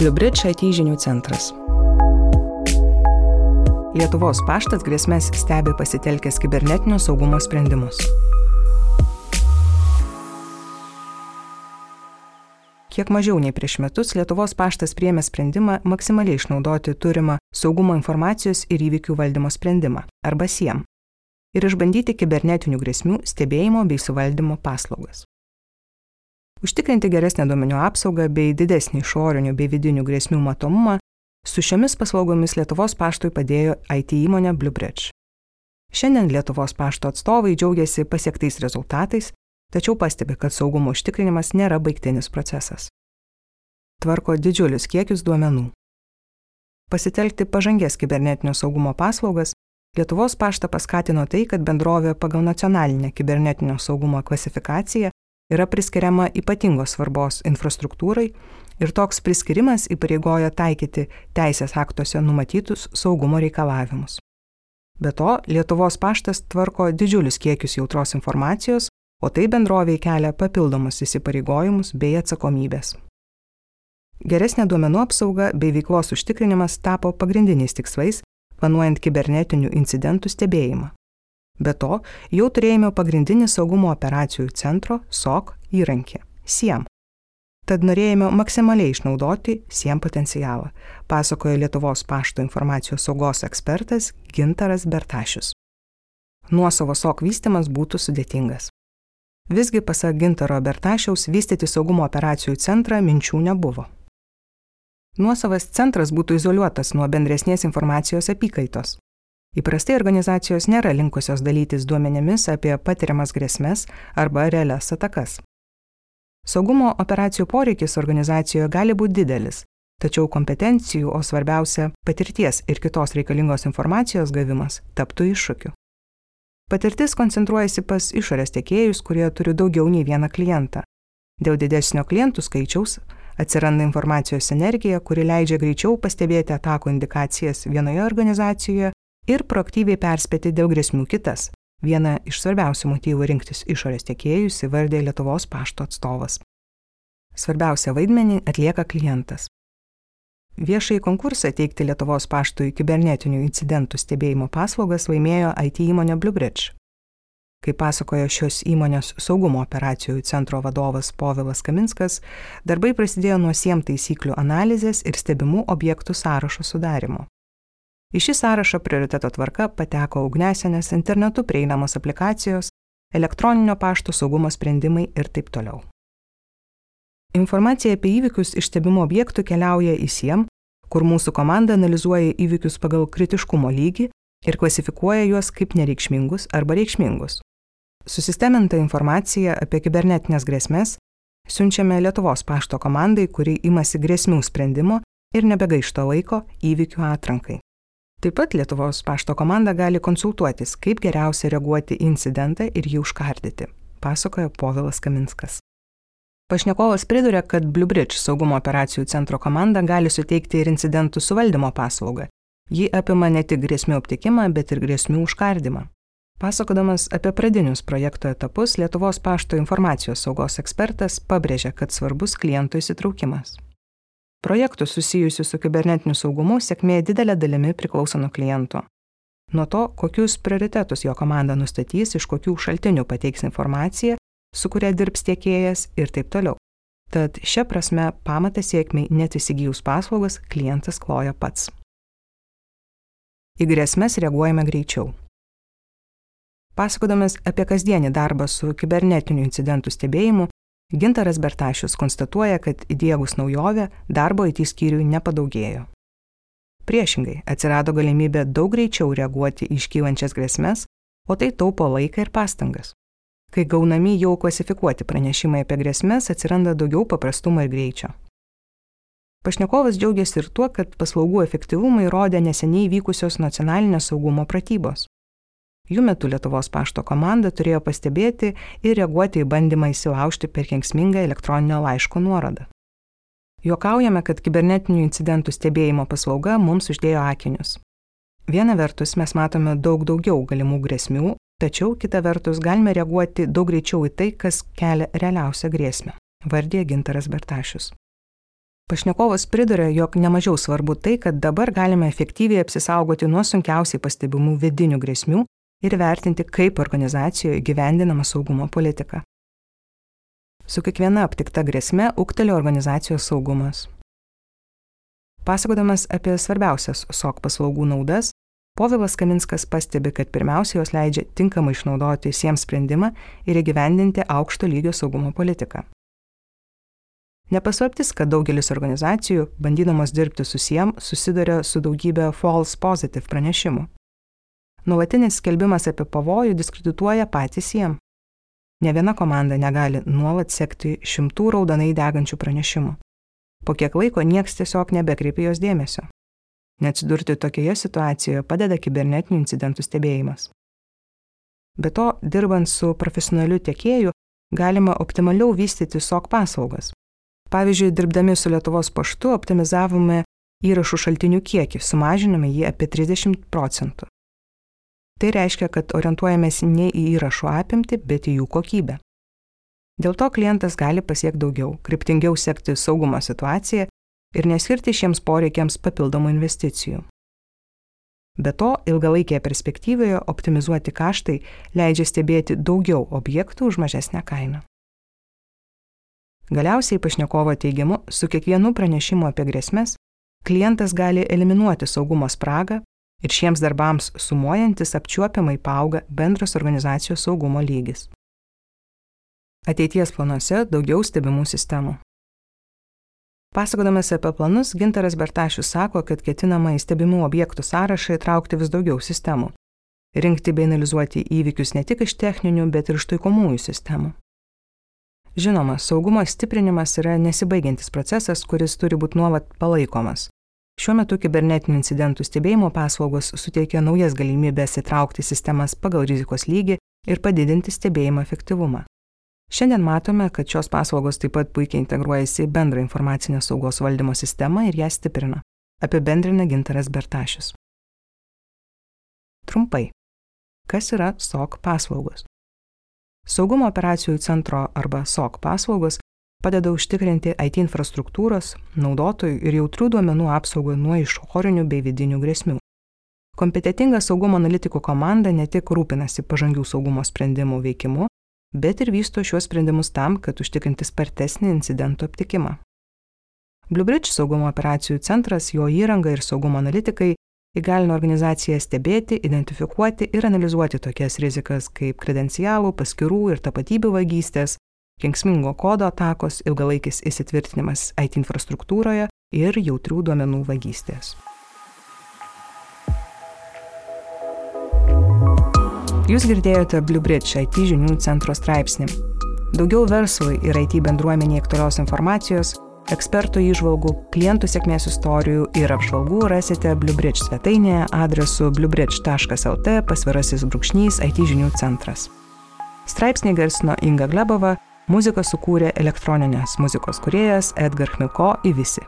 Bliubridge IT žinių centras. Lietuvos paštas grėsmės stebi pasitelkęs kibernetinio saugumo sprendimus. Kiek mažiau nei prieš metus Lietuvos paštas priėmė sprendimą maksimaliai išnaudoti turimą saugumo informacijos ir įvykių valdymo sprendimą arba SIEM ir išbandyti kibernetinių grėsmių stebėjimo bei suvaldymo paslaugas. Užtikrinti geresnę duomenų apsaugą bei didesnį išorinių bei vidinių grėsmių matomumą, su šiomis paslaugomis Lietuvos paštui padėjo IT įmonė Bluebridge. Šiandien Lietuvos pašto atstovai džiaugiasi pasiektais rezultatais, tačiau pastebi, kad saugumo užtikrinimas nėra baigtinis procesas. Tvarko didžiulius kiekius duomenų. Pasitelkti pažangės kibernetinio saugumo paslaugas Lietuvos paštą paskatino tai, kad bendrovė pagal nacionalinę kibernetinio saugumo klasifikaciją yra priskiriama ypatingos svarbos infrastruktūrai ir toks priskirimas įpareigoja taikyti teisės aktuose numatytus saugumo reikalavimus. Be to, Lietuvos paštas tvarko didžiulius kiekius jautros informacijos, o tai bendroviai kelia papildomus įsipareigojimus bei atsakomybės. Geresnė duomenų apsauga bei veiklos užtikrinimas tapo pagrindiniais tikslais, planuojant kibernetinių incidentų stebėjimą. Be to, jau turėjome pagrindinį saugumo operacijų centro SOC įrankį - SIEM. Tad norėjome maksimaliai išnaudoti SIEM potencialą, pasakoja Lietuvos pašto informacijos saugos ekspertas Gintaras Bertašius. Nuosavo SOC vystimas būtų sudėtingas. Visgi, pasak Gintaro Bertašiaus, vystyti saugumo operacijų centrą minčių nebuvo. Nuosavas centras būtų izoliuotas nuo bendresnės informacijos apykaitos, Įprastai organizacijos nėra linkusios dalytis duomenimis apie patiriamas grėsmės arba realias atakas. Saugumo operacijų poreikis organizacijoje gali būti didelis, tačiau kompetencijų, o svarbiausia patirties ir kitos reikalingos informacijos gavimas taptų iššūkiu. Patirtis koncentruojasi pas išorės tiekėjus, kurie turi daugiau nei vieną klientą. Dėl didesnio klientų skaičiaus atsiranda informacijos energija, kuri leidžia greičiau pastebėti atako indikacijas vienoje organizacijoje ir proaktyviai perspėti dėl grėsmių kitas. Vieną iš svarbiausių motyvų rinktis išorės tiekėjus įvardė Lietuvos pašto atstovas. Svarbiausią vaidmenį atlieka klientas. Viešai konkursą teikti Lietuvos paštui kibernetinių incidentų stebėjimo paslaugas laimėjo IT įmonė Bluebridge. Kaip pasakojo šios įmonės saugumo operacijų centro vadovas Povilas Kaminskas, darbai prasidėjo nuo siem taisyklių analizės ir stebimų objektų sąrašo sudarimo. Į šį sąrašą prioriteto tvarka pateko ugnesenės internetu prieinamos aplikacijos, elektroninio pašto saugumo sprendimai ir taip toliau. Informacija apie įvykius iš stebimo objektų keliauja į SIEM, kur mūsų komanda analizuoja įvykius pagal kritiškumo lygį ir klasifikuoja juos kaip nereikšmingus arba reikšmingus. Susisteminta informacija apie kibernetinės grėsmės siunčiame Lietuvos pašto komandai, kuri imasi grėsmių sprendimo ir nebegaišto laiko įvykių atrankai. Taip pat Lietuvos pašto komanda gali konsultuotis, kaip geriausia reaguoti į incidentą ir jį užkardyti, pasakoja Povilas Kaminskas. Pašnekovas priduria, kad Bluebridge saugumo operacijų centro komanda gali suteikti ir incidentų suvaldymo paslaugą. Ji apima ne tik grėsmių aptikimą, bet ir grėsmių užkardimą. Pasakodamas apie pradinius projekto etapus, Lietuvos pašto informacijos saugos ekspertas pabrėžia, kad svarbus klientų įsitraukimas. Projektų susijusių su kibernetiniu saugumu sėkmė didelė dalimi priklauso nuo kliento. Nuo to, kokius prioritetus jo komanda nustatys, iš kokių šaltinių pateiks informaciją, su kuria dirbs tiekėjas ir taip toliau. Tad šia prasme pamatą sėkmiai net įsigijus paslaugas klientas kloja pats. Į grėsmės reaguojame greičiau. Pasakodamas apie kasdienį darbą su kibernetiniu incidentų stebėjimu, Gintaras Bertašius konstatuoja, kad įdėgus naujovę darbo IT skyriui nepadaugėjo. Priešingai, atsirado galimybė daug greičiau reaguoti į iškylančias grėsmes, o tai taupo laiką ir pastangas. Kai gaunami jau klasifikuoti pranešimai apie grėsmes, atsiranda daugiau paprastumo ir greičio. Pašnekovas džiaugiasi ir tuo, kad paslaugų efektyvumą įrodė neseniai vykusios nacionalinės saugumo pratybos. Jų metu Lietuvos pašto komanda turėjo pastebėti ir reaguoti į bandymą įsilaužti per kenksmingą elektroninio laiško nuorodą. Juokaujame, kad kibernetinių incidentų stebėjimo paslauga mums uždėjo akinius. Viena vertus mes matome daug daugiau galimų grėsmių, tačiau kita vertus galime reaguoti daug greičiau į tai, kas kelia realiausią grėsmę, vardė Gintaras Bertašius. Pašnekovas priduria, jog nemažiau svarbu tai, kad dabar galime efektyviai apsisaugoti nuo sunkiausiai pastebimų vidinių grėsmių ir vertinti, kaip organizacijoje gyvendinama saugumo politika. Su kiekviena aptikta grėsme ūktelio organizacijos saugumas. Pasakodamas apie svarbiausias SOK paslaugų naudas, Povilas Kaminskas pastebi, kad pirmiausia jos leidžia tinkamai išnaudoti SIEM sprendimą ir įgyvendinti aukšto lygio saugumo politiką. Nepaslaptis, kad daugelis organizacijų, bandydamos dirbti su SIEM, susiduria su daugybė false positive pranešimų. Nuolatinis skelbimas apie pavojų diskredituoja patį SIEM. Ne viena komanda negali nuolat sekti šimtų raudonai degančių pranešimų. Po kiek laiko nieks tiesiog nebekreipia jos dėmesio. Neatsidurti tokioje situacijoje padeda kibernetinių incidentų stebėjimas. Be to, dirbant su profesionaliu tiekėju, galima optimaliau vystyti SOK paslaugas. Pavyzdžiui, dirbdami su Lietuvos paštu optimizavome įrašų šaltinių kiekį, sumažinome jį apie 30 procentų. Tai reiškia, kad orientuojamės ne į įrašų apimti, bet į jų kokybę. Dėl to klientas gali pasiekti daugiau, kryptingiau sekti saugumo situaciją ir neskirti šiems poreikiams papildomų investicijų. Be to, ilgalaikėje perspektyvoje optimizuoti kaštai leidžia stebėti daugiau objektų už mažesnę kainą. Galiausiai pašnekovo teigimu, su kiekvienu pranešimu apie grėsmės, klientas gali eliminuoti saugumo spragą ir šiems darbams sumuojantis apčiuopiamai paauga bendras organizacijos saugumo lygis. Ateities planuose daugiau stebimų sistemų. Pasakodamas apie planus, Ginteras Bertašius sako, kad ketinama į stebimų objektų sąrašą įtraukti vis daugiau sistemų. Rinkti bei analizuoti įvykius ne tik iš techninių, bet ir iš taikomųjų sistemų. Žinoma, saugumo stiprinimas yra nesibaigiantis procesas, kuris turi būti nuolat palaikomas. Šiuo metu kibernetinių incidentų stebėjimo paslaugos suteikia naujas galimybės įtraukti sistemas pagal rizikos lygį ir padidinti stebėjimo efektyvumą. Šiandien matome, kad šios paslaugos taip pat puikiai integruojasi į bendrą informacinės saugos valdymo sistemą ir ją stiprina. Apibendrina Gintaras Bertašius. Trumpai. Kas yra SOC paslaugos? Saugumo operacijų centro arba SOC paslaugos padeda užtikrinti IT infrastruktūros, naudotojų ir jautrių duomenų apsaugą nuo išorinių bei vidinių grėsmių. Kompetitinga saugumo analitikų komanda ne tik rūpinasi pažangių saugumo sprendimų veikimu, bet ir vysto šiuos sprendimus tam, kad užtikrinti spartesnį incidentų aptikimą. Bluebridge saugumo operacijų centras, jo įranga ir saugumo analitikai įgalina organizaciją stebėti, identifikuoti ir analizuoti tokias rizikas kaip kredencialų, paskirų ir tapatybių vagystės, kenksmingo kodo atakos, ilgalaikis įsitvirtinimas IT infrastruktūroje ir jautrių duomenų vagystės. Jūs girdėjote Bluebridge IT žinių centro straipsnį. Daugiau verslui ir IT bendruomeniai aktualios informacijos ekspertų įžvalgų, klientų sėkmės istorijų ir apžvalgų rasite Bluebridge svetainėje adresu bluebridge.lt pasvirasis brūkšnys IT žinių centras. Straipsnį garsino Inga Glebova, muziką sukūrė elektroninės muzikos kuriejas Edgar Chmiko į visi.